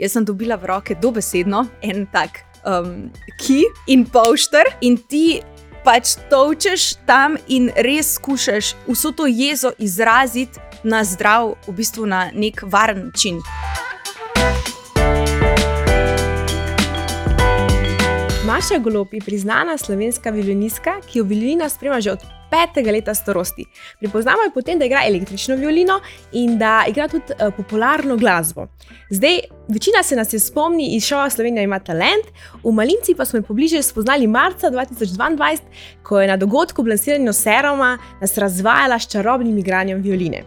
Jaz sem dobila v roke dobesedno en tak um, ki in pošter, in ti pač točeš tam in res skušaš vso to jezo izraziti na zdrav, v bistvu na nek varen način. Maša Golob je priznana slovenska violinistka, ki jo violino spremlja že od petega leta starosti. Pripoznamo jo potem, da igra električno violino in da igra tudi uh, popularno glasbo. Zdaj, večina se nas je spomni iz šova Slovenija ima talent, v Malinci pa smo jo pobliže spoznali marca 2022, ko je na dogodku Blansiranju Seroma nas razvajala s čarobnim igranjem violine.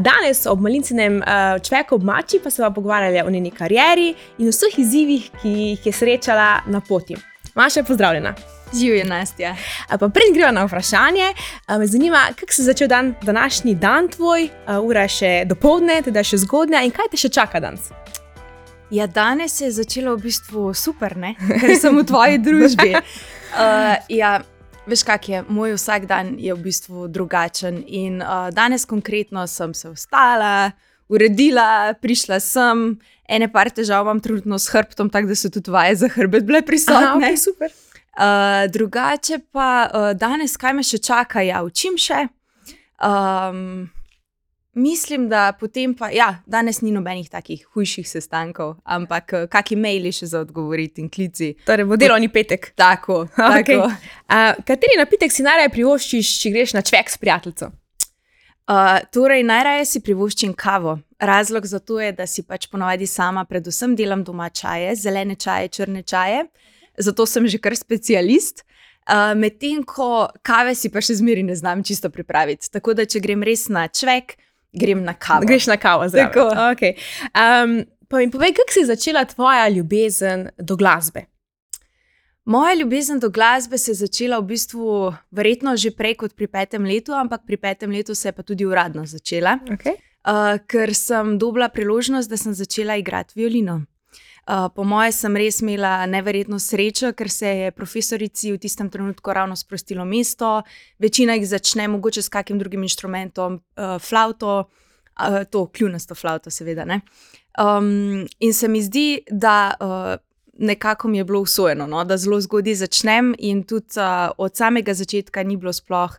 Danes ob malincinem človeku ob mači pa se bomo pogovarjali o njeni karieri in vseh izzivih, ki jih je srečala na poti. Maša, pozdravljena. Živijo Nastja. Pa prej gremo na vprašanje. Me zanima, kako se je začel dan, današnji dan tvoj, ura je še dopoledne, teda še zgodnja in kaj te še čaka danes? Ja, danes se je začelo v bistvu super, ne? ker sem v tvoji družbi. Uh, ja, veš, kak je, moj vsak dan je v bistvu drugačen. In uh, danes konkretno sem se vstala, uredila, prišla sem, ene par težav imam trenutno s hrbtom, tako da so tudi vaje za hrbet bile prisotne. Aha, okay, super. Uh, drugače pa uh, danes, kaj me še čaka, ja, učim še. Um, mislim, da potem pa, ja, danes ni nobenih takih hujših sestankov, ampak kakšni maili še za odgovoriti in klici. Torej, bo delovni petek. Tako. Okay. tako. Uh, kateri napitek si najraje privoščiš, če greš na čvek s prijateljem? Uh, torej, najraje si privoščim kavo. Razlog za to je, da si pač ponovadi sama, predvsem delam doma čaje, zelene čaje, črne čaje zato sem že kar specialist. Uh, Medtem ko kave si pa še zmeraj ne znam čisto pripraviti. Tako da, če grem res na čvek, grem na kavo. Greš na kavo, zdaj. Okay. Um, pa mi povej, kako si začela tvoja ljubezen do glasbe? Moja ljubezen do glasbe se je začela v bistvu verjetno že prej kot pri petem letu, ampak pri petem letu se je pa tudi uradno začela. Okay. Uh, ker sem dobila priložnost, da sem začela igrati violino. Uh, po mojem, sem res imela neverjetno srečo, ker se je profesorici v tistem trenutku ravno sprostilo mesto. Večina jih začne mogoče s kakim drugim inštrumentom, uh, flauto, uh, to kljunasto flauto, seveda. Um, in se mi zdi, da uh, nekako mi je bilo usvojeno, no? da zelo zgodaj začnem, in tudi uh, od samega začetka ni bilo sploh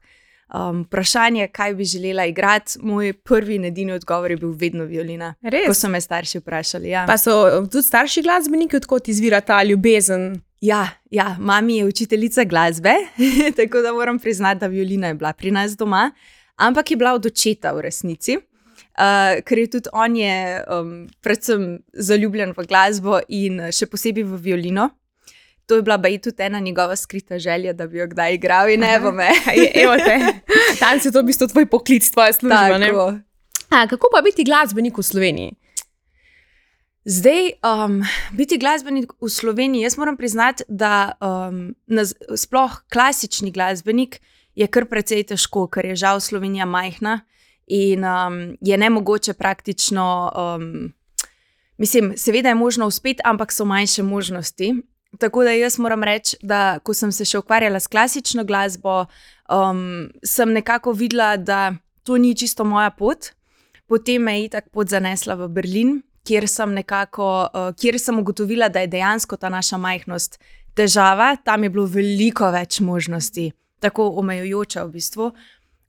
um, vprašanje, kaj bi želela igrati, moj prvi in edini odgovor je bil vedno violina. Res? Ko so me starši vprašali. Ja. Pa so tudi starši glasbeniki, odkot izvira ta ljubezen. Ja, ja, mami je učiteljica glasbe, tako da moram priznati, da violina je bila pri nas doma, ampak je bila od očeta v resnici. Uh, ker je tudi on, je, um, predvsem, zaljubljen v glasbo in še posebej v violino to je bila baj tudi ena njegova skrita želja, da bi jo kdaj igral in ne bo me. Tam se to v bistvu tvoj poklic, tvoja služba. A, kako pa biti glasbenik v Sloveniji? Zdaj, um, biti glasbenik v Sloveniji, jaz moram priznati, da um, naz, sploh klasični glasbenik je kar precej težko, ker je žal Slovenija majhna in um, je ne mogoče praktično. Um, mislim, seveda je možno uspeti, ampak so manjše možnosti. Tako da jaz moram reči, da ko sem se še ukvarjala s klasično glasbo, um, sem nekako videla, da to ni čisto moja pot. Potem me je tako pot zanesla v Berlin, kjer sem, nekako, uh, kjer sem ugotovila, da je dejansko ta naša majhnost težava. Tam je bilo veliko več možnosti, tako omejujoče v bistvu.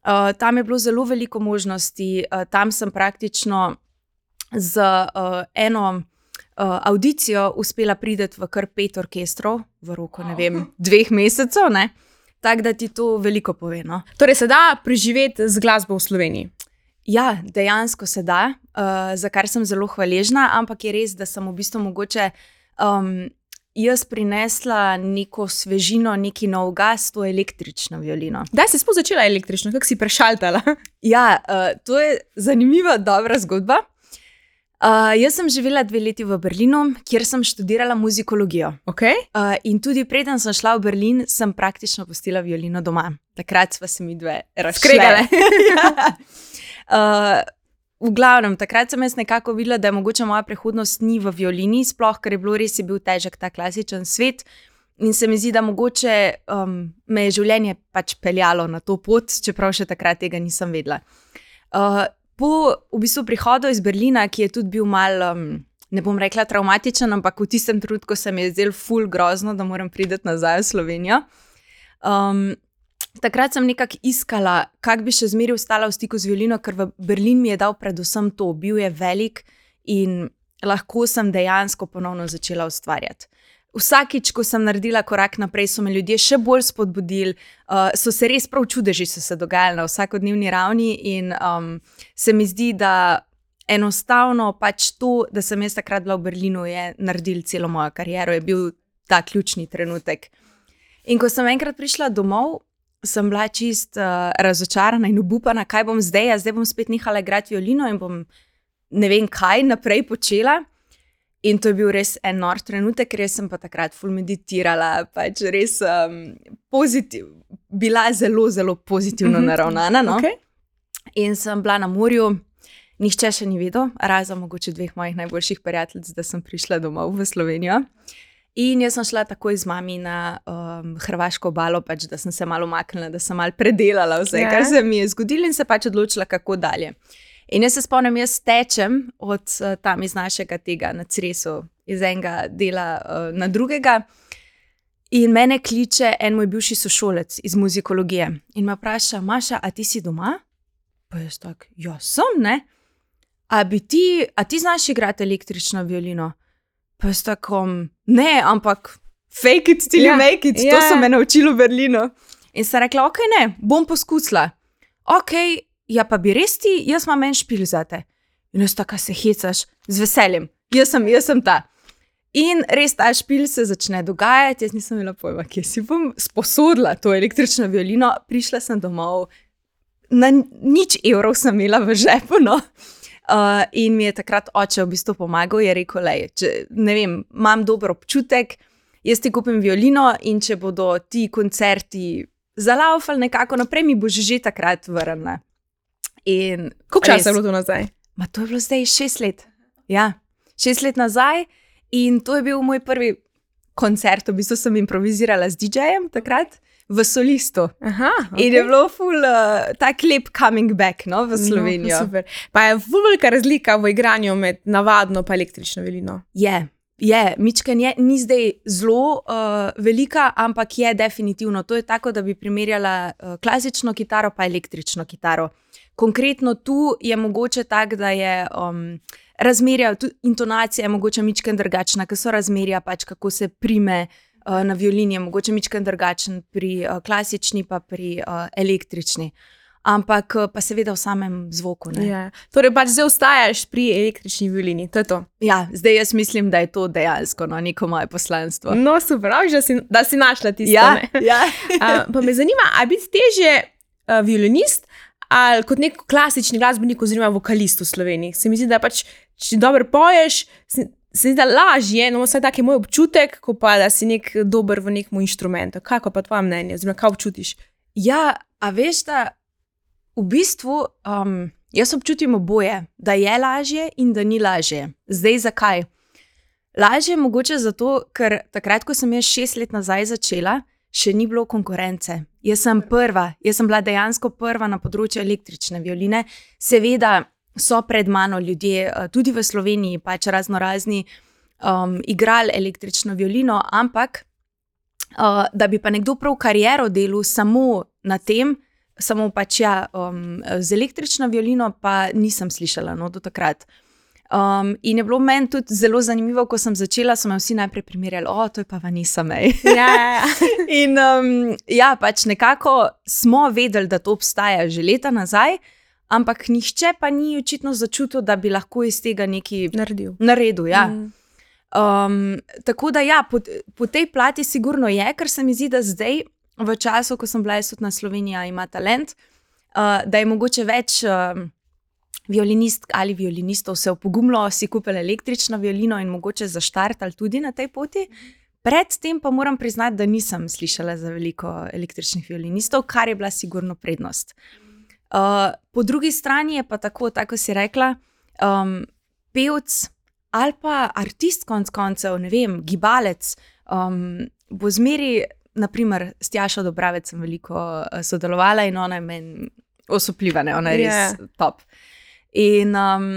Uh, tam je bilo zelo veliko možnosti, uh, tam sem praktično z uh, eno audicijo uspela priti v kar pet orkestrov v roko, ne vem, dveh mesecev. Tako da ti to veliko pove. No? Torej, se da preživeti z glasbo v Sloveniji? Ja, dejansko se da, uh, za kar sem zelo hvaležna, ampak je res, da sem v bistvu mogoče um, jaz prinesla neko svežino, neki nov gas, to električno violino. Da, si sploh začela električno, kako si prešaltala? ja, uh, to je zanimiva, dobra zgodba. Uh, jaz sem živela dve leti v Berlinu, kjer sem študirala muzikologijo. Okay. Uh, in tudi preden sem šla v Berlin, sem praktično postila violino doma. Takrat smo se mi dve razkregali. uh, v glavnem, takrat sem jaz nekako videla, da je mogoče moja prihodnost ni v violini, sploh ker je bilo res je bil težek ta klasičen svet. In se mi zdi, da mogoče um, me je življenje pač peljalo na to pot, čeprav še takrat tega nisem vedela. Uh, po v bistvu prihodu iz Berlina, ki je tudi bil mal um, ne bom rekla traumatičen, ampak v tistem trenutku se mi je zdelo ful grozno, da moram priti nazaj v Slovenijo. Um, takrat sem nekako iskala, kako bi še zmeraj ostala v stiku z violino, ker v Berlin mi je dal predvsem to, bil je velik in lahko sem dejansko ponovno začela ustvarjati. Vsakič, ko sem naredila korak naprej, so me ljudje še bolj spodbudili, uh, so se res prav čudeži, so se dogajali na vsakodnevni ravni. In um, se mi zdi, da enostavno pač to, da sem jaz takrat bila v Berlinu, je naredil celo mojo kariero, je bil ta ključni trenutek. In ko sem enkrat prišla domov, sem bila čist uh, razočarana in upana, kaj bom zdaj, zdaj bom spet nehala igrati violino in bom ne vem, kaj naprej počela. In to je bil res en nor trenutek, ker sem pa takrat ful meditirala, pač res um, pozitiv, bila zelo, zelo pozitivno mm -hmm. naravnana. No? Okay. In sem bila na morju, nihče še ni vedel, razen mogoče dveh mojih najboljših prijateljic, da sem prišla domov v Slovenijo. In jaz sem šla takoj z mami na um, Hrvaško obalo, pač, da sem se malo umaknila, da sem malo predelala vse, yeah. kar ja. se mi je zgodilo, in se pač odločila, kako dalje. In jaz se spomnim, jaz tečem od uh, tam iz našega tega na Cresu, iz enega dela uh, na drugega. In mene kliče en moj bivši sošolec iz muzikologije in me vpraša, Maša, a ti si doma? Pa jaz tako, ja, sem, ne. A, ti, a ti znaš igrati električno violino? Pa jaz tako, ne, ampak fake it, still ja, make it, ja. to so me naučili v Berlinu. In sem rekla, ok, ne, bom poskusila. Ok, ja, pa bi res ti, jaz imam en špil za te. In jaz tako se hecaš, z veseljem, jaz sem, jaz sem ta. In res ta špil se začne dogajati, jaz nisem imela pojma, kje si bom sposodila to električno violino, prišla sem domov, na nič evrov sem imela v žepu. No. Uh, in mi je takrat oče v bistvu pomagal, je rekel: le, če, ne vem, imam dober občutek, jaz ti kupim violino in če bodo ti koncerti zalaufali nekako naprej, mi boš že takrat vrnila. In koliko časa je bilo to nazaj? Ma, to je bilo zdaj šest let. Ja, šest let nazaj in to je bil moj prvi koncert, v bistvu sem improvizirala z DJ-jem takrat. V solistu. Aha, okay. In je bilo ful, uh, tak lep coming back no, v no, Slovenijo. No, pa je velika razlika v igranju med navadno in električno velino. Je, je. Mičken je, ni zdaj zelo uh, velika, ampak je definitivno. To je tako, da bi primerjala uh, klasično kitaro pa električno kitaro. Konkretno tu je mogoče tako, da je um, razmerja, tudi intonacija je mogoče mičken drugačna, ker so razmerja, pač kako se prime uh, na violini, je mogoče mičken drugačen pri uh, klasični, pa pri uh, električni. Ampak pa seveda v samem zvoku. Ja. Torej, pač zdaj ostaješ pri električni violini, to je to. Ja, zdaj jaz mislim, da je to dejansko no, neko moje poslanstvo. No, super, da si, da si našla tisto. Ja, ja. uh, pa me zanima, ali biti teže uh, violinist ali kot nek klasični glasbenik, oziroma vokalist v Sloveniji. Se mi zdi, da pač, če dobro poješ, se, se zdi, da lažje, no, vsaj tak je moj občutek, kot pa da si nek dober v nekem inštrumentu. Kako pa tvoje mnenje, oziroma kaj občutiš? Ja, a veš, da v bistvu um, jaz občutim oboje, da je lažje in da ni lažje. Zdaj, zakaj? Lažje je mogoče zato, ker takrat, ko sem jaz šest let nazaj začela, še ni bilo konkurence. Jaz sem prva, jaz sem bila dejansko prva na področju električne violine. Seveda so pred mano ljudje, eh, tudi v Sloveniji, pač razno razni, um, igrali električno violino, ampak uh, da bi pa nekdo prav kariero delal samo na tem, samo pač ja, um, z električno violino, pa nisem slišala no, do takrat. Um, in je bilo meni tudi zelo zanimivo, ko sem začela, so me vsi najprej primerjali, je to pa Vanessa May. Ja, ja, in um, ja, pač nekako smo vedeli, da to obstaja že leta nazaj, ampak nihče pa ni očitno začutil, da bi lahko iz tega nekaj naredil. naredil ja. mm. um, tako da ja, po, po tej plati sigurno je, ker se mi zdi, da zdaj, v času, ko sem bila jaz tudi na Sloveniji, ima talent, uh, da je mogoče več. Um, violinist ali violinistov se opogumilo, si kupili električno violino in mogoče zaštartali tudi na tej poti. Predtem pa moram priznati, da nisem slišala za veliko električnih violinistov, kar je bila sigurno prednost. Uh, po drugi strani je pa tako, tako si rekla, um, pevc ali pa artist, konc koncev, ne vem, gibalec, um, bo zmeri, naprimer, s Tjašo Dobravec sem veliko uh, sodelovala in ona je meni osupljiva, ona je res yeah. Ja. top. In um,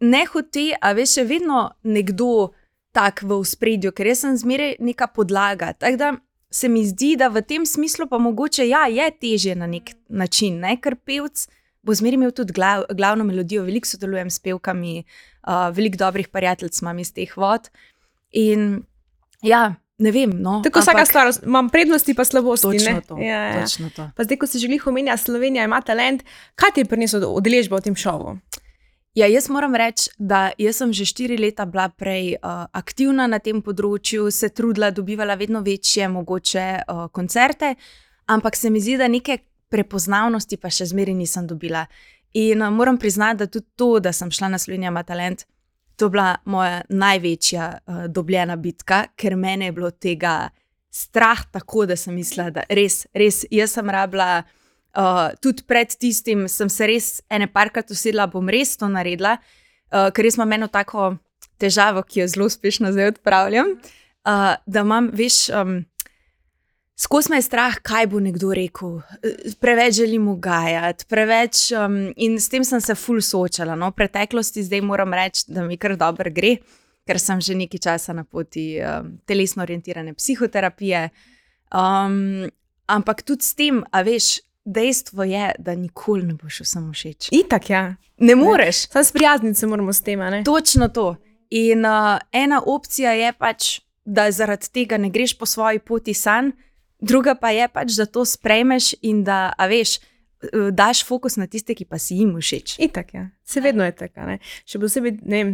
ne hote, a veš, je vedno nekdo tak v spredju, ker jaz sem zmeraj neka podlaga. Tako da se mi zdi, da v tem smislu pa mogoče ja, je težje na nek način, ne? ker pevc bo zmeraj imel tudi glav, glavno melodijo, veliko sodelujem s pevkami, uh, veliko dobrih prijateljev imam iz teh vod. In ja. Ne vem, no, Tako vsaka stvar, imam prednosti, pa slabosti. Točno ne? to. Ja, ja. Točno to. Pa zdaj, ko si želiš omenjati, Slovenija ima talent, kaj ti je prineslo udeležbo v tem šovu? Ja, jaz moram reči, da sem že štiri leta bila prej uh, aktivna na tem področju, se trudila, dobivala vedno večje mogoče uh, koncerte, ampak se mi zdi, da neke prepoznavnosti pa še zmeraj nisem dobila. In uh, moram priznati, da tudi to, da sem šla na Slovenijo ima talent, to je bila moja največja uh, dobljena bitka, ker mene je bilo tega strah tako, da sem mislila, da res, res, jaz sem rabila. Uh, tudi pred tistim sem se res ene parkrat usedla, bom res to naredila, uh, ker res imam eno tako težavo, ki jo zelo uspešno zdaj odpravljam. Uh, da imam, veš, um, skozi me je strah, kaj bo nekdo rekel. Preveč želim ugajati, preveč. Um, in s tem sem se ful soočala. No? V preteklosti zdaj moram reči, da mi kar dobro gre, ker sem že nekaj časa na poti um, telesno orientirane psihoterapije. Um, ampak tudi s tem, a veš. Dejstvo je, da nikoli ne boš vsem všeč. Itak, ja. Ne moreš. Sam sprijazniti se moramo s tem. ne? Točno to. In uh, ena opcija je pač, da zaradi tega ne greš po svoji poti san, druga pa je pač, da to sprejmeš in da, a veš, daš fokus na tiste, ki pa si jim všeč. Itak, ja. Se vedno je tako. ne. Še posebej, ne vem,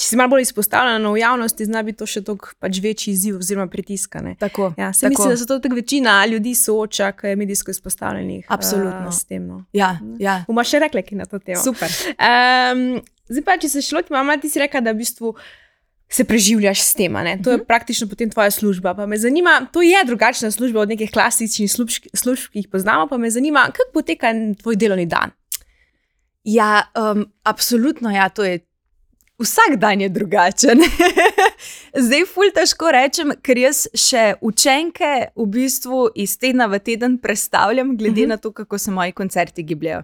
če si malo bolj izpostavljena v javnosti, zna biti to še toliko pač večji izziv oziroma pritisk. Tako. Ja, tako. mislim, da se to tako večina ljudi sooča, ki je medijsko izpostavljenih. Absolutno. Uh, s tem. No. Ja, ja. Bomo še rekli, kaj na to temo. Super. Um, zdaj pa, če se šlo, ti mama, ti si rekla, da v bistvu se preživljaš s tem. To je praktično potem tvoja služba. Pa me zanima, to je drugačna služba od nekih klasičnih služb, služb ki jih poznamo. Pa me zanima, kako poteka tvoj delovni dan. Ja, um, absolutno, ja, to je. Vsak dan je drugačen. Zdaj, ful težko rečem, ker jaz še učenke v bistvu iz tedna v teden predstavljam, glede uh -huh. na to, kako se moji koncerti gibljajo.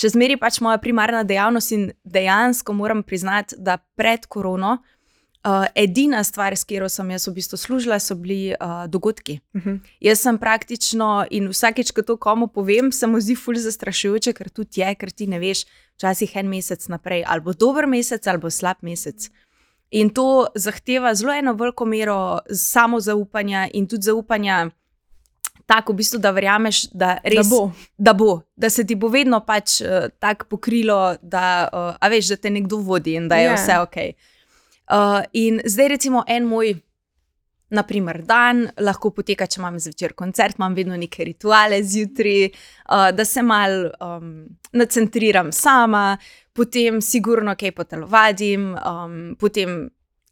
Še zmeraj pač moja primarna dejavnost in dejansko moram priznati, da pred korono uh, edina stvar, s katero sem jaz v bistvu služila, so bili uh, dogodki. Uh -huh. Jaz sem praktično in vsakeč, ko to komu povem, se mu zdi ful zastrašujoče, ker tudi je, ker ti ne veš, včasih en mesec naprej, ali bo dober mesec, ali bo slab mesec. In to zahteva zelo eno veliko mero samozaupanja in tudi zaupanja. Tako, v bistvu, da verjameš, da, res, Da bo. da bo, da se ti bo vedno pač uh, tako pokrilo, da, uh, veš, da te nekdo vodi in da je Ja. yeah. vse ok. Uh, in zdaj, recimo, en moj, naprimer, dan lahko poteka, če imam zvečer koncert, imam vedno neke rituale zjutraj, uh, da se mal um, nacentriram sama, potem sigurno kaj potelovadim, um, potem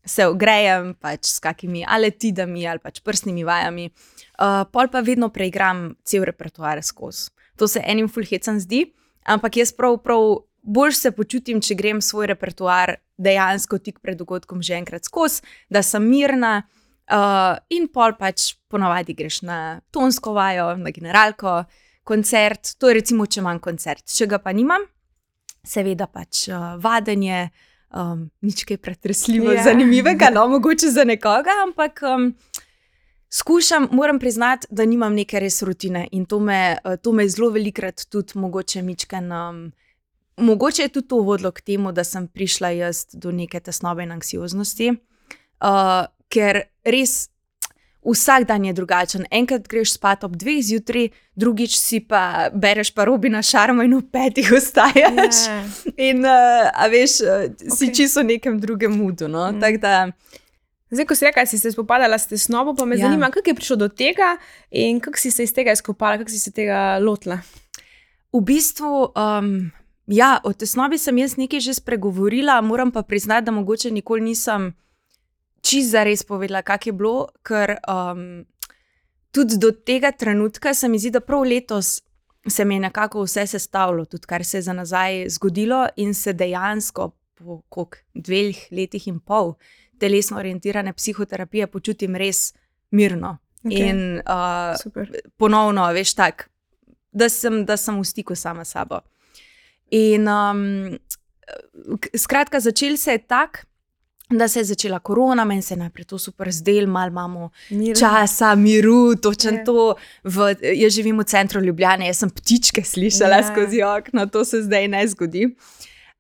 se ogrejem pač s kakimi aletidami ali pač prstnimi vajami, uh, pol pa vedno preigram cel repertoar skozi. To se enim fulhecam zdi, ampak jaz prav, prav bolj se počutim, če grem svoj repertoar dejansko tik pred dogodkom že enkrat skozi, da sem mirna. Uh, in pol pač ponovadi greš na tonsko vajo, na generalko, koncert, to je recimo, če imam koncert. Če ga pa nimam, seveda pač uh, vadenje, um, nič kaj pretresljivo, Ja. yeah. zanimivega, no, mogoče za nekoga, ampak um, skušam, moram priznati, da nimam neke res rutine in to me, uh, to me zelo velikrat tudi mogoče mičken. Um, mogoče je tudi to vodilo k temu, da sem prišla jaz do neke tesnobe in anksioznosti, uh, ker res. Vsak dan je drugačen. Enkrat greš spat ob dveh zjutraj, drugič si pa bereš pa robina šarmo in v petih ostajaš. Ja. In, uh, a veš, uh, si čisto v nekem drugem mudu. No? Mm. Mm. Da, Zdaj, ko si rekel, da si se spopadala s tesnobo, pa me ja. zanima, kako je prišlo do tega in kako si se iz tega izkopala, kako si se tega lotila. v bistvu, um, ja, o tesnobi sem jaz nekaj že spregovorila, moram pa priznati, da mogoče nikoli nisem čist za res povedala, kak je bilo, ker um, tudi do tega trenutka se mi zdi, da prav letos se mi je nekako vse sestavilo, tudi kar se je za nazaj zgodilo in se dejansko po koliko, dveh letih in pol telesno orientirane psihoterapije počutim res mirno. Okay. In uh, Super. ponovno, veš, tak, da sem, da sem v stiku sama s sabo. In um, skratka, začel se je tako, da se je začela korona, meni se je najprej to super zdel, malo imamo Mir. časa, miru, točno Ja. to. V, jaz živim v centru Ljubljane, jaz sem ptičke slišala Ja. ja. skozi okno, to se zdaj ne zgodi.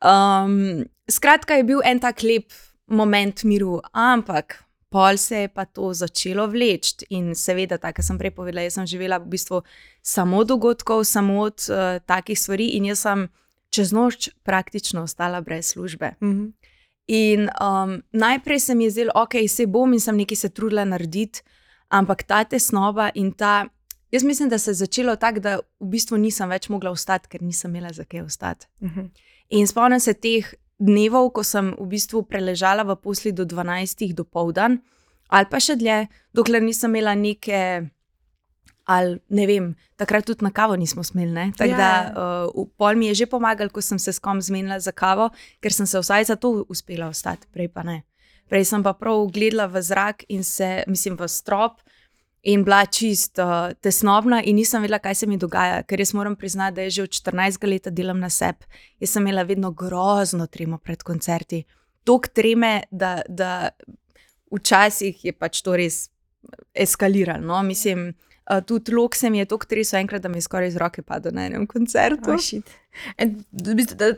Um, skratka, je bil en tak lep moment miru, ampak pol se je pa to začelo vleči. In seveda, tako sem prej povedala, jaz sem živela v bistvu samo od dogodkov, samo od uh, takih stvari, in jaz sem čez noč praktično ostala brez službe. Mhm. In um, najprej se mi je zdelo, ok, se bom in sem nekaj se trudila narediti, ampak ta tesnoba in ta. Jaz mislim, da se je začelo tako, da v bistvu nisem več mogla ostati, ker nisem imela za kaj ostati. Mhm. In spomnim se teh dnevov, ko sem v bistvu preležala v posli do 12. do povdan, ali pa še dlje, dokler nisem imela neke. Ali ne vem, takrat tudi na kavo nismo smeli. Tako Ja, da uh, pol mi je že pomagal, ko sem se s kom zmenila za kavo, ker sem se vsaj za to uspela ostati, prej pa ne. Prej sem pa prav gledala v zrak in se, mislim, v strop in bila čist uh, tesnobna, in nisem vedela, kaj se mi dogaja, ker jaz moram priznati, da je že od 14 let delam na sebi. Jaz sem imela vedno grozno tremo pred koncerti. Tok treme, da, da včasih je pač to res eskaliralo. No? Mislim, uh, tudi lok se mi je tako tresel enkrat, da mi je skoraj iz roke padel na enem koncertu. Oh,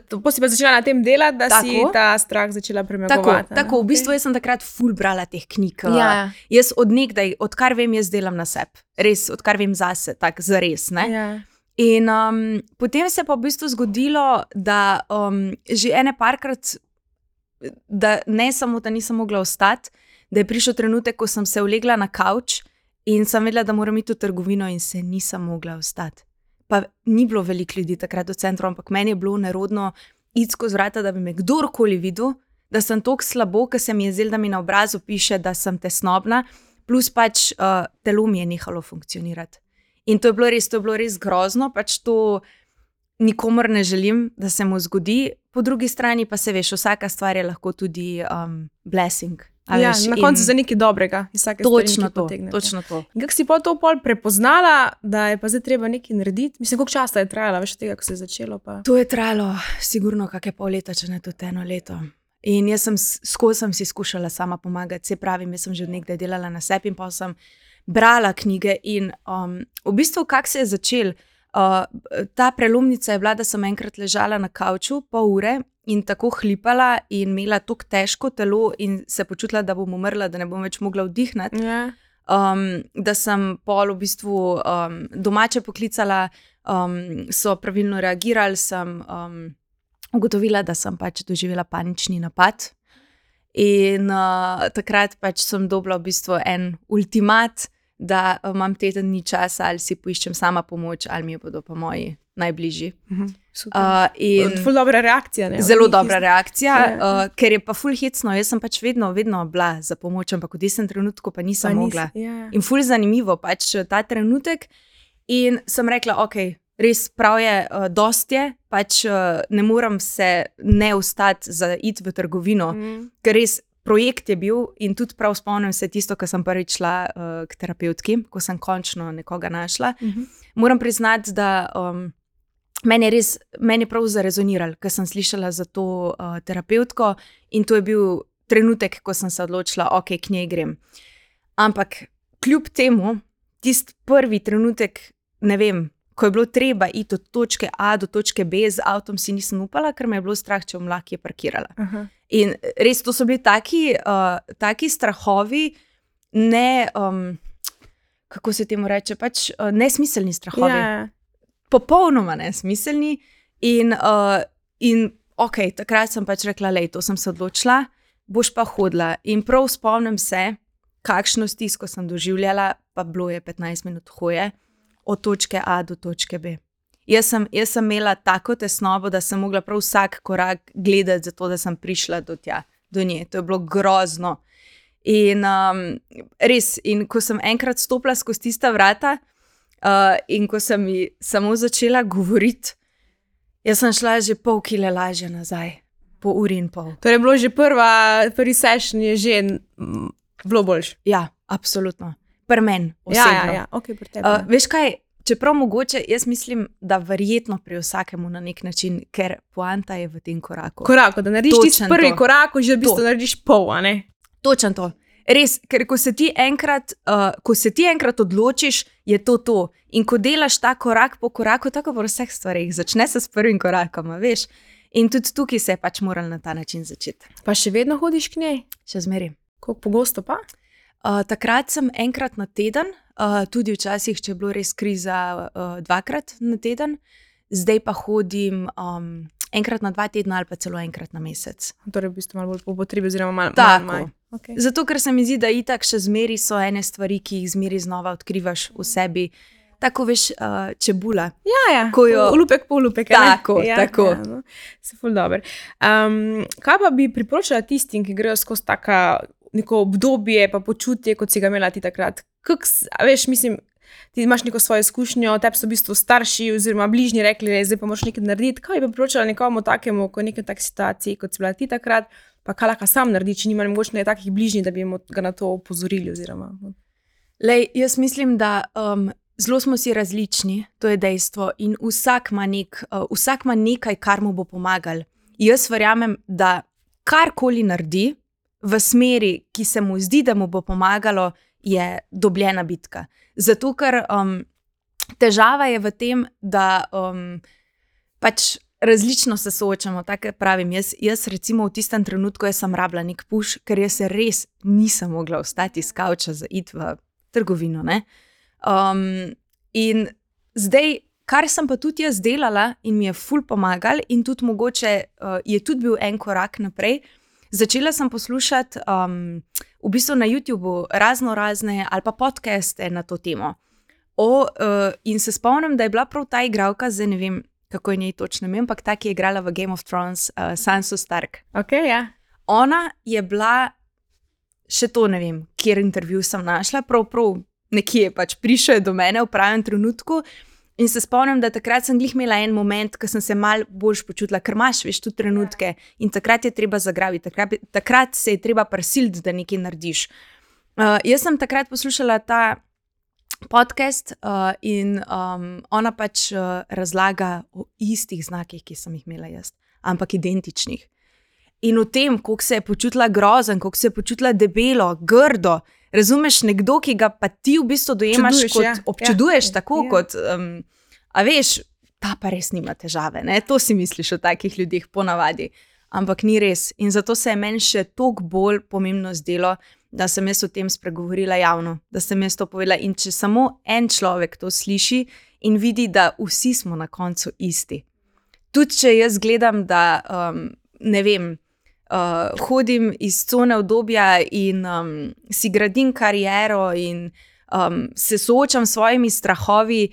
Potem si pa začela na tem delati, da si Tako. ta strah začela Tako, premagovati. ne? tako, v bistvu jaz sem takrat ful brala teh knjig. uh, Ja, ja. Jaz odnegdaj, odkar vem, jaz delam na sebi, res, odkar vem zase, tako za res. Ne? Ja. In um, potem se je pa v bistvu zgodilo, da um, že ene parkrat, da ne samo, da nisem mogla ostati, da je prišel trenutek, ko sem se ulegla na kavč in sem vedela, da moram iti v trgovino, in se nisem mogla ostati. Pa ni bilo veliko ljudi takrat v centru, ampak meni je bilo nerodno iti skozi vrata, da bi me kdorkoli videl, da sem tako slabo, ker se mi je zdelo, da mi na obrazu piše, da sem tesnobna, plus pač uh, telo mi je nehalo funkcionirati. In to je bilo res, to je bilo res grozno, pač to nikomor ne želim, da se mu zgodi, po drugi strani pa se veš, vsaka stvar je lahko tudi um, blessing. Ja, veš, na in koncu za nekaj dobrega. iz vsake Točno to, potegnete. točno to. In kako si pa to pol prepoznala, da je pa zdaj treba nekaj narediti? Mislim, koliko časa je trajalo, veš, tega, ko se je začelo. Pa... To je trajalo, sigurno, kakšne pol leta, če ne tudi eno leto. In jaz sem skozi si skušala sama pomagati, se pravi, jaz sem že nekdaj delala na sebi in pa sem brala knjige. In um, v bistvu, kako se je začel, uh, ta prelomnica je bila, da sem enkrat ležala na kavču pol ure in tako hlipala in imela tako težko telo in se počutila, da bom umrla, da ne bom več mogla vdihniti Ja. um, da sem pol v bistvu um, domače poklicala, um, so pravilno reagirali, sem um, ugotovila, da sem pač doživela panični napad. In uh, takrat pač sem dobila v bistvu en ultimat, da uh, imam teden dni časa, ali si poiščem sama pomoč, ali mi bodo pa moji najbližji. Mhm. Super. Uh, in Ful dobra reakcija. Ne? Zelo dobra isto. reakcija, Ja. uh, ker je pa ful hecno. Jaz sem pač vedno, vedno bila za pomoč, ampak v tistem trenutku pa Pa nisem nisi- mogla. Ja. In ful zanimivo pač eh, ta trenutek. In sem rekla, ok, res prav je, uh, dost je, pač uh, ne morem se ne ustati za iti v trgovino, mm. Ker res projekt je bil in tudi prav spomnim se tisto, ko sem prvič šla uh, k terapeutki, ko sem končno nekoga našla. Mhm. Moram priznati, da um, meni je res, meni je prav zarezoniralo, ker sem slišala za to uh, terapeutko in to je bil trenutek, ko sem se odločila, ok, k njej grem. Ampak kljub temu, tisti prvi trenutek, ne vem, ko je bilo treba iti od točke A do točke B z avtom, si nisem upala, ker me je bilo strah, če bom lahko je parkirala. Aha. In res to so bili taki, uh, taki strahovi, ne, um, kako se temu reče, pač uh, nesmiselni strahovi. Ja. Popolnoma nesmiselni. In, uh, in ok, takrat sem pač rekla, da to sem se odločila, boš pa hodila. In prav spomnim se, kakšno stisko sem doživljala, pa bilo je 15 minut hoje od točke A do točke B. Jaz sem, jaz sem imela tako tesnobo, da sem mogla prav vsak korak gledati, zato da sem prišla do tja, do nje. To je bilo grozno. In um, res, in ko sem enkrat stopila skozi tista vrata, uh, in ko sem ji samo začela govoriti, jaz sem šla že pol kile lažje nazaj, po uri in pol. Torej, je bilo že prva, prvi session je že mm, bilo boljše. Ja, absolutno. Prmen, Ja, osebno. ja, ja, ok, pri tebi. Uh, veš kaj, čeprav mogoče, jaz mislim, da verjetno pri vsakemu na nek način, ker poanta je v tem koraku. Korak, da narediš Točno tisti prvi to. korak, že v bistvu To. narediš pol, a ne? Točno to. Res, ker ko se, ti enkrat, uh, ko se ti enkrat odločiš, je to to. In ko delaš ta korak po koraku, tako v vseh stvarih, začne se s prvim korakom, veš. In tudi tukaj se je pač moral na ta način začeti. Pa še vedno hodiš k njej, Še zmeraj. kako pogosto pa? Uh, takrat sem enkrat na teden, uh, tudi včasih, če je bilo res kriza, uh, dvakrat na teden, zdaj pa hodim um, enkrat na dva tedna ali pa celo enkrat na mesec. Torej, v bistvu malo bolj po potrebi, oziroma malo manj. Okay. Zato, ker se mi zdi, da itak še zmeri so ene stvari, ki jih zmeri znova odkrivaš v sebi. Tako veš, uh, čebula. Ja, ja. Ko jo- Lupek, pol lupek. Tako, ja, tako. Ja, no. Se ful dobro. Um, kaj pa bi priporočala tistim, ki grejo skozi tako neko obdobje, pa počutje, kot si ga imela ti takrat? Kak, veš, mislim, ti imaš neko svojo izkušnjo, tebi so v bistvu starši oziroma bližnji rekli, da zdaj pa moraš nekaj narediti. Kaj bi priporočala nekomu takemu, ko je v neki taki situaciji, kot si bila ti takrat, pa kaj lahko sam naredi, če nima mogoče takih bližnjih, da bi ga na to opozorili. Oziroma. Lej, jaz mislim, da um, zelo smo si različni, to je dejstvo. In vsak ima, nek, uh, vsak ima nekaj, kar mu bo pomagalo. Jaz verjamem, da karkoli naredi v smeri, ki se mu zdi, da mu bo pomagalo, je dobljena bitka. Zato, ker um, težava je v tem, da um, pač. Različno se soočamo, tako pravim. Jaz, jaz, recimo, v tistem trenutku sem rabila nek puš, ker jaz se res nisem mogla vstati iz kavča za id v trgovino. Um, in zdaj, kar sem pa tudi jaz delala in mi je ful pomagal, in tudi mogoče uh, je tudi bil en korak naprej. Začela sem poslušati um, v bistvu na YouTubu razno razne ali pa podcaste na to temo. O, uh, in se spomnim, da je bila prav ta igralka, zdaj ne vem, kako je njej točno ime, ampak ta, ki je igrala v Game of Thrones, uh, Sansa Stark. Okay, ja. Ona je bila, še to ne vem, kjer intervju sem našla, prav, prav nekje je pač prišel do mene v pravem trenutku. In se spomnim, da takrat sem glih imela en moment, ko sem se mal bolj počutila, ker imaš veš tu trenutke in takrat je treba zagrabiti, takrat, takrat se je treba prisiliti, da nekaj narediš. Uh, jaz sem takrat poslušala ta podcast uh, in um, ona pač uh, razlaga o istih znakih, ki sem jih imela jaz, ampak identičnih. In o tem, kako se je počutila grozen, kako se je počutila debelo, grdo. Razumeš, nekdo, ki ga pa ti v bistvu dojemaš Občuduješ, kot ja. občuduješ, Ja, tako ja. kot. Um, a veš, ta pa res nima težave, ne? to si misliš o takih ljudeh, ponavadi. Ampak ni res. In zato se je meni še toliko bolj pomembno zdelo, da sem jaz o tem spregovorila javno, da sem jaz to povedala. In če samo en človek to sliši in vidi, da vsi smo na koncu isti. Tudi če jaz gledam, da um, ne vem. Uh, hodim iz cone obdobja in um, si gradim kariero, in um, se soočam s svojimi strahovi,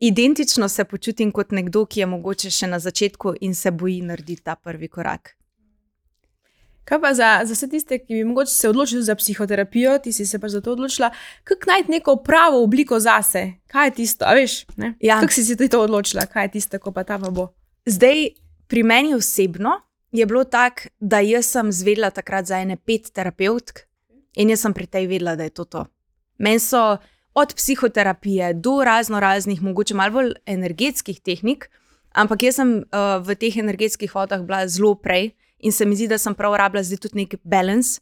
identično se počutim kot nekdo, ki je mogoče še na začetku in se boji narediti ta prvi korak. Kaj pa za, za vse tiste, ki bi mogoče se odločili za psihoterapijo, ti si se pa za to odločila, kako najti neko pravo obliko zase? Kaj je tisto, a veš? ne? Ja. Kako si si ti to odločila, kaj je tisto, ko pa ta pa bo? Zdaj, pri meni osebno je bilo tako, da jaz sem zvedela takrat za ene pet terapeutk in jaz sem pri tej vedela, da je to to. Meni so od psihoterapije do razno raznih, mogoče malo bolj energetskih tehnik, ampak jaz sem uh, v teh energetskih vodah bila zelo prej in se mi zdi, da sem prav rabila zdaj tudi nek balans.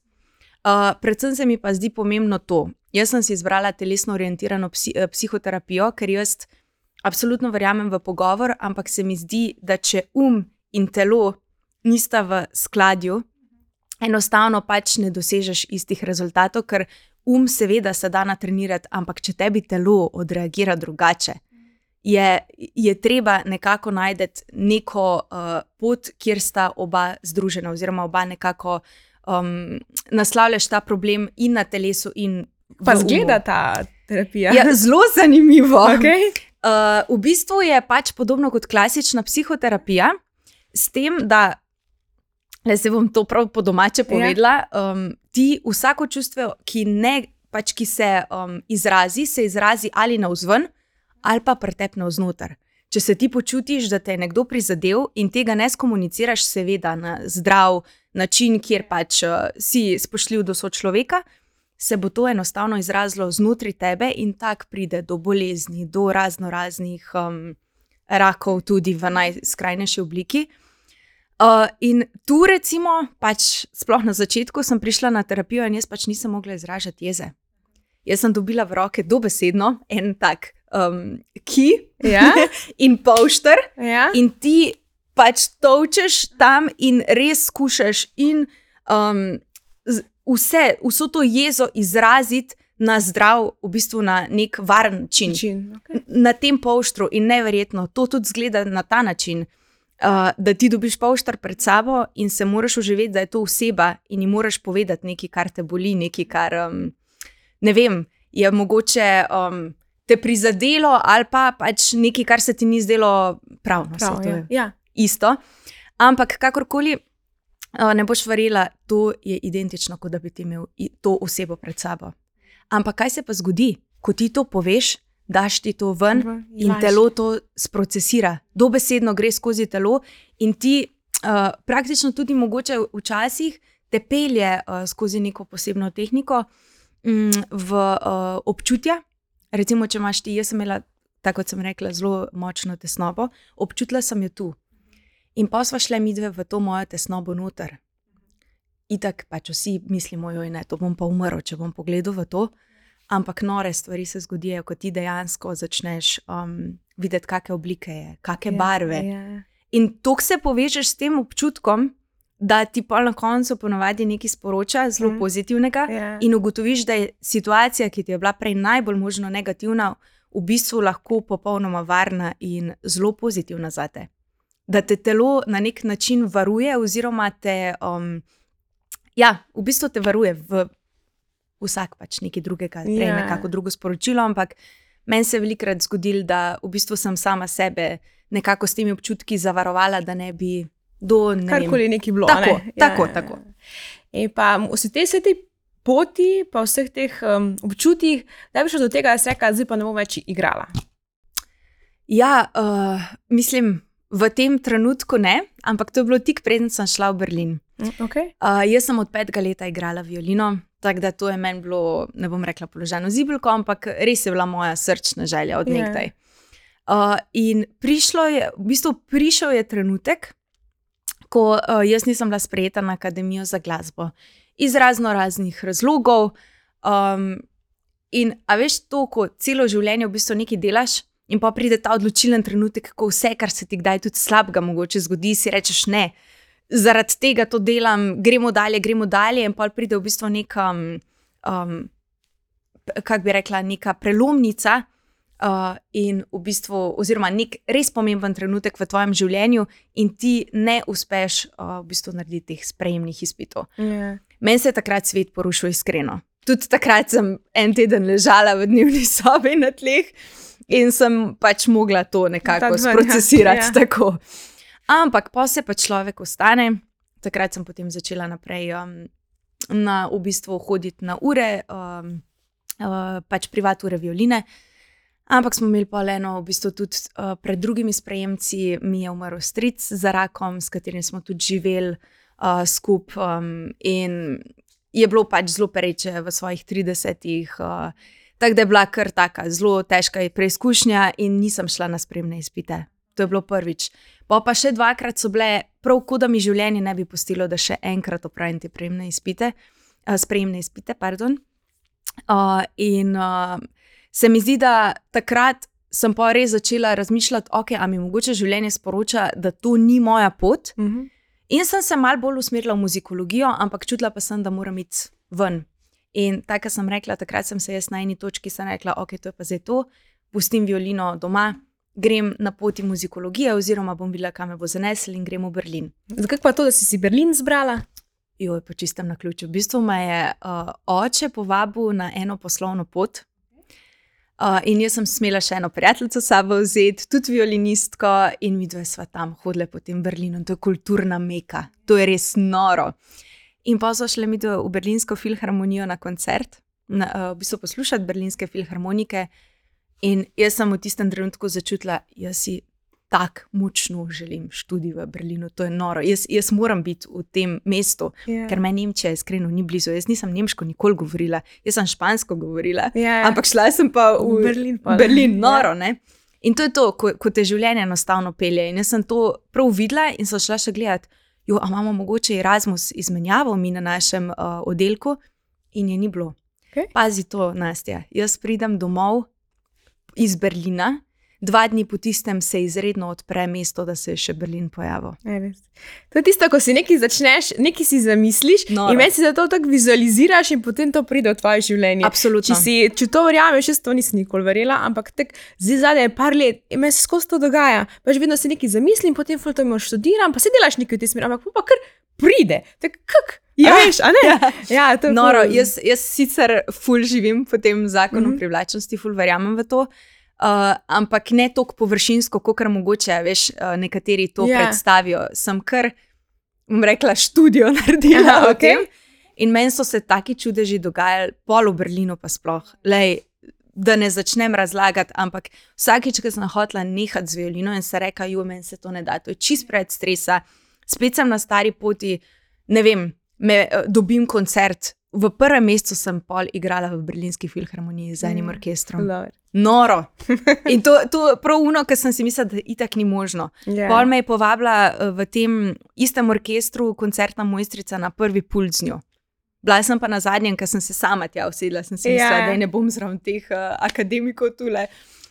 Uh, predvsem se mi pa zdi pomembno to. Jaz sem si izbrala telesno orientirano psi, eh, psihoterapijo, ker jaz absolutno verjamem v pogovor, ampak se mi zdi, da če um in telo nista v skladju, enostavno pač ne dosežeš istih rezultatov, ker um seveda se da natrenirati, ampak če tebi telo odreagira drugače. Je, je treba nekako najti neko uh, pot, kjer sta oba združena, oziroma oba nekako um, naslavljaš ta problem in na telesu, in Pa v umu. zgleda ta terapija. Ja, zelo zanimivo. okay. Uh, v bistvu je pač podobno kot klasična psihoterapija, s tem, da le se bom to prav po domače povedala. Um, ti vsako čustvo, ki, ne, pač, ki se um, izrazi, se izrazi ali navzven, ali pa pretep navznoter. Če se ti počutiš, da te je nekdo prizadel in tega ne skomuniciraš, seveda na zdrav način, kjer pač uh, si spoštljiv do sočloveka, se bo to enostavno izrazilo znotraj tebe in tako pride do bolezni, do razno raznih um, rakov, tudi v najskrajnejši obliki. Uh, in tu, recimo, pač sploh na začetku sem prišla na terapijo in jaz pač nisem mogla izražati jeze. Jaz sem dobila v roke dobesedno en tak um, ki Ja? in polšter, Ja? in ti pač točeš tam in res skušaš in um, vse, vso to jezo izraziti na zdrav, v bistvu na nek varen način. Način, okay. Na tem polštru in neverjetno, to tudi zgleda na ta način. Uh, da ti dobiš polštar pred sabo in se moraš uživeti, da je to oseba, in ji moraš povedati nekaj, kar te boli, nekaj, kar um, ne vem, je mogoče um, te prizadelo, ali pa pač nekaj, kar se ti ni zdelo pravno. Prav, saj to ja. ja. isto. Ampak kakorkoli uh, ne boš verjela, to je identično, kot da bi ti imel to osebo pred sabo. Ampak kaj se pa zgodi, ko ti to poveš, daš ti to ven V- in laž. telo to sprocesira, dobesedno gre skozi telo in ti uh, praktično tudi mogoče včasih te pelje uh, skozi neko posebno tehniko mm, v uh, občutja. Recimo, če imaš ti, jaz sem imela, tako kot sem rekla, zelo močno tesnobo, občutila sem jo tu. In pa sva šle midve v to mojo tesnobo noter. Itak pač vsi mislimo, joj ne, to bom pa umrl, če bom pogledal v to. Ampak nore stvari se zgodijo, ko ti dejansko začneš um, videti, kakšne oblike je, kakšne Ja, barve. Ja. In to se povežeš s tem občutkom, da ti pa na koncu ponovadi nekaj sporoča, zelo mm. pozitivnega, Ja. in ugotoviš, da je situacija, ki ti je bila prej najbolj možno negativna, v bistvu lahko popolnoma varna in zelo pozitivna za te. Da te telo na nek način varuje, oziroma te, um, ja, v bistvu te varuje v vsak pač nekaj drugega, Ja. yeah. kako drugo sporočilo, ampak meni se je velikokrat zgodilo, da v bistvu sem sama sebe nekako s temi občutki zavarovala, da ne bi do ne Karkoli neki bilo. Tako, ne? tako, tako. In pa vse te, vse te poti, pa vseh teh um, občutjih, da bi šlo do tega, da se reka, zdaj pa ne bom več igrala. Ja, uh, mislim, v tem trenutku ne, ampak to je bilo tik preden sem šla v Berlin. Okay. Uh, jaz sem od petega leta igrala violino, tako da to je meni bilo, ne bom rekla, položajno zibelko, ampak res je bila moja srčna želja od Ja. nekdaj. Uh, in prišlo je, v bistvu prišel je trenutek, ko uh, jaz nisem bila sprejeta na Akademijo za glasbo. Iz razno raznih razlogov. Um, in a veš to, ko celo življenje v bistvu nekaj delaš, in pa pride ta odločilen trenutek, ko vse, kar se ti kdaj tudi slabega mogoče zgodi, si rečeš ne. Zaradi tega to delam, gremo dalje, gremo dalje, in pa pride v bistvu neka, um, kako bi rekla, neka prelomnica, uh, in v bistvu, oziroma nek res pomemben trenutek v tvojem življenju, in ti ne uspeš uh, v bistvu narediti teh sprejemnih izpitov. Yeah. Meni se je takrat svet porušil iskreno. Tudi takrat sem en teden ležala v dnevni sobi na tleh in sem pač mogla to nekako ven, ja. sprocesirati. Ja. Tako. Ampak pa se pa človek ostane. Takrat sem potem začela naprej um, na, v bistvu hoditi na ure, um, uh, pač privat ure violine. Ampak smo imeli pa le eno, v bistvu tudi uh, pred drugimi sprejemci, mi je umrl stric za rakom, s katerim smo tudi živeli uh, skupaj. Um, in je bilo pač zelo pereče v svojih 30-ih. Uh, tako da je bila kar taka zelo težka preizkušnja, in nisem šla na spremne izpite. To je bilo prvič. Pa pa še dvakrat so bile, prav kot da mi življenje ne bi pustilo, da še enkrat opravim te prejemne izpite, uh, sprejemne izpite. Pardon. Uh, in uh, se mi zdi, da takrat sem pa res začela razmišljati, ok, a mi mogoče življenje sporoča, da to ni moja pot. Mm -hmm. In sem se mal bolj usmerila v muzikologijo, ampak čutila pa sem, da moram iti ven. In tako sem rekla, takrat sem se jaz na eni točki rekla, ok, to je pa zdaj to, pustim violino doma, grem na poti muzikologije, oziroma bom videla, kam me bo zanesel in grem v Berlin. Zakaj pa to, da si si Berlin zbrala? Jo, po čistem na ključu. V bistvu me je uh, oče povabil na eno poslovno pot. Uh, in jaz sem smela še eno prijateljico sabo vzeti, tudi violinistko, in mi dve sva tam hodile po tem Berlinu. To je kulturna meka, to je res noro. In pa so šle mi v Berlinsko filharmonijo na koncert, na, uh, v bistvu poslušati berlinske filharmonike. In jaz sem v tistem trenutku začutila, da si tako močno želim študij v Berlinu, to je noro. Jaz, jaz moram biti v tem mestu, Ja. ker me Nemčija iskreno ni blizu. Jaz nisem nemško nikoli govorila, jaz sem špansko govorila. Ja. Ampak šla sem pa v, V Berlin pol. Berlin, Ja. noro. Ne? In to je to, ko, ko te življenje enostavno pelje. In jaz sem to prav videla in sem šla še gledati, jo, imamo mogoče Erasmus izmenjavo mi na našem uh, oddelku, in je ni bilo. Okej. Pazi to, Nastja. Jaz pridem domov iz Berlina, dva dni po tistem se izredno odpre mesto, da se je še Berlin pojavil. Ja, res. To je tisto, ko si nekaj začneš, nekaj si zamisliš Noro. in si za to tako vizualiziraš, in potem to pride v tvoje življenje. Absolutno. Če, si, če to verjameš, jaz to nisem nikoli verjela, ampak tek zdaj zadnje par let in meni se skozi to dogaja. Pač vedno si nekaj zamislim, potem fulto imam študiram, pa se delaš nekaj v tej smeri, ampak pa kar pride. Tak, kak? Ja, Ja. veš, a ne? Ja. Ja, to je Noro, ful- jaz, jaz sicer ful živim po tem zakonu mm. -hmm. privlačnosti, ful verjamem v to. Uh, ampak ne tako površinsko, kot kar mogoče, veš, uh, nekateri to Ja. yeah. predstavijo. Sem kar, bom rekla, študijo naredila Aha, o tem. In meni so se taki čudeži dogajali, pol v Berlinu pa sploh. Lej, da ne začnem razlagati, ampak vsakič, ko sem hotela nehati z violino in se reka, jo, meni se to ne da, to je čist pred stresa. Spet sem na stari poti, ne vem, me, eh, dobim koncert. V prvem mesecu sem pol igrala v Berlinski filharmoniji z enim Mm, orkestrom. Dobro. Noro. In to, to prav uno, ker sem si mislila, da itak ni možno. Ja. Pol me je povabila eh, v tem istem orkestru, koncertna mojstrica na prvi pult z njo. Bila sem pa na zadnjem, ker sem se sama tja usedla, sem si mislila, Ja. da ne bom zraven teh uh, akademikov tule.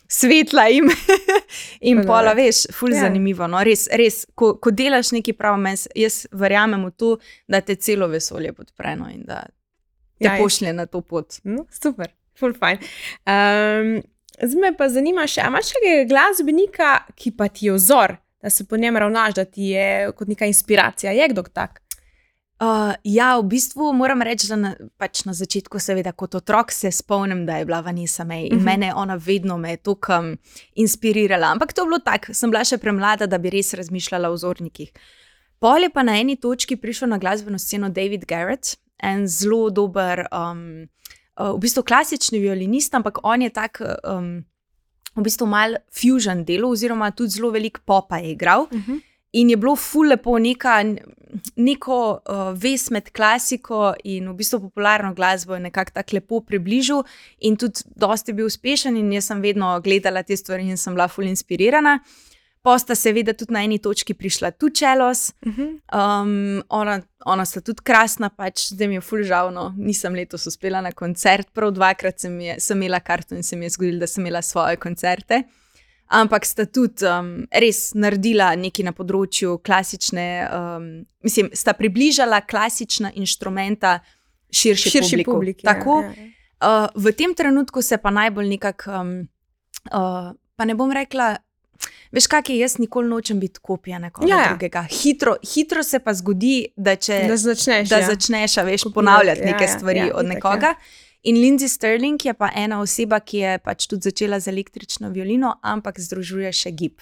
Svetla jim in Dobro. pola, veš, ful Ja. ja. zanimivo. No, res, res, ko, ko delaš nekaj prav, mes, jaz verjamem v to, da te celo vesolje podpre no, in da te Ja, pošlje na to pot. No, super, full fine. Um, zdaj me pa zanima še, imaš kakega glasbenika, ki pa ti je vzor, da se po njem ravnaš, da ti je kot neka inspiracija. Je kdo tak? Uh, ja, v bistvu moram reči, da na, pač na začetku, seveda, kot otrok se spomnim, da je bila Vanessa May in Mhm. mene je ona vedno me je tukaj um, inspirirala. Ampak to je bilo tako, sem bila še premlada, da bi res razmišljala o vzornikih. Pol je pa na eni točki prišel na glasbeno sceno David Garrett, en zelo dober, um, uh, v bistvu klasični violinist, ampak on je tak. Um, V bistvu mal fusion delo, oziroma tudi zelo veliko popa je igral. Uh -huh. In je bilo ful lepo, neka, neko uh, vez med klasiko in v bistvu popularno glasbo je nekako tako lepo približal, in tudi dosti bil uspešen, in jaz sem vedno gledala te stvari in sem bila ful inspirirana. Posta seveda tudi na eni točki prišla tu čelos, Uh -huh. um, ona, ona sta tudi krasna, pač zdaj mi je ful žalno, nisem letos uspela na koncert, prav dvakrat sem, je, sem imela karto in se mi je zgodilo, da sem imela svoje koncerte. Ampak sta tudi um, res naredila nekaj na področju klasične, um, mislim, sta približala klasična inštrumenta širši, Širši publiku. publiki. Tako, Ja, ja. Uh, v tem trenutku se pa najbolj nekako, um, uh, pa ne bom rekla, veš, kaj je, jaz nikoli nočem biti kopija nekoga Ja, ja, ja. drugega. Hitro, hitro se pa zgodi, da če Da začneš. da ja. začneš, veš, ponavljati ja, neke ja, stvari ja, od itak, nekoga. ja. In Lindsay Sterling je pa ena oseba, ki je pač tudi začela z električno violino, ampak združuje še gib.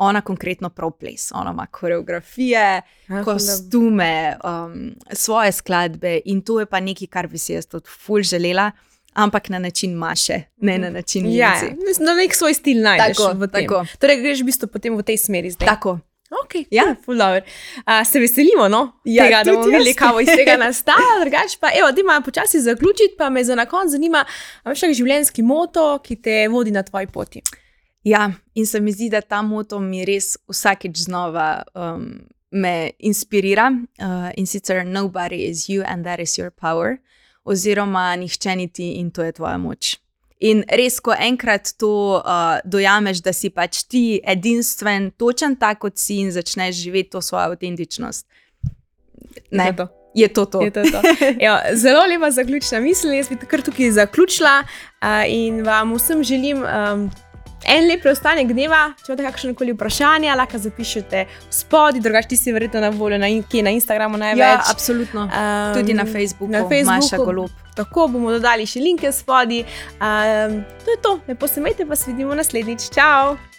Ona konkretno prav ples, ona ima koreografije, Ja, kostume, um, svoje skladbe in to je pa nekaj, kar bi si jaz tudi ful želela, ampak na način maše, ne na način Ja, ja. Da nek svoj stil najdeš Tako, v tem. tako. Torej, greš v bistvu potem v tej smeri zdaj. Tako. Ok, Ja. ja. ful dobro. Uh, se veselimo, no? Ja, tega, da bomo videli, kaj bo iz tega nastalo. Drugač pa, evo, ti imaš počasi zaključiti, pa me za na konec zanima, a imaš kakšen življenjski moto, ki te vodi na tvoji poti. Ja, in se mi zdi, da ta moto mi res vsakeč znova um, me inspirira uh, in sicer nobody is you and that is your power, oziroma nihče ni ti in to je tvoja moč. In res, ko enkrat to uh, dojameš, da si pač ti edinstven, točen tak, kot si in začneš živeti to svojo avtentičnost. Ne, Je to to. je to to. Je to to. Evo, zelo lepa zaključna misel, jaz bi kar tukaj zaključila uh, in vam vsem želim um, en lep preostanek dneva. Če imate kakšne koli vprašanja, lahko zapišete spodaj, drugače ti si verjetno na voljo na, in, na Instagramu največ. Ja, absolutno. Um, Tudi na Facebooku, na Facebooku. Maša Golob. Tako bomo dodali še linke spodaj. Um, to je to, lepo se imejte, pa se vidimo naslednjič. Čau!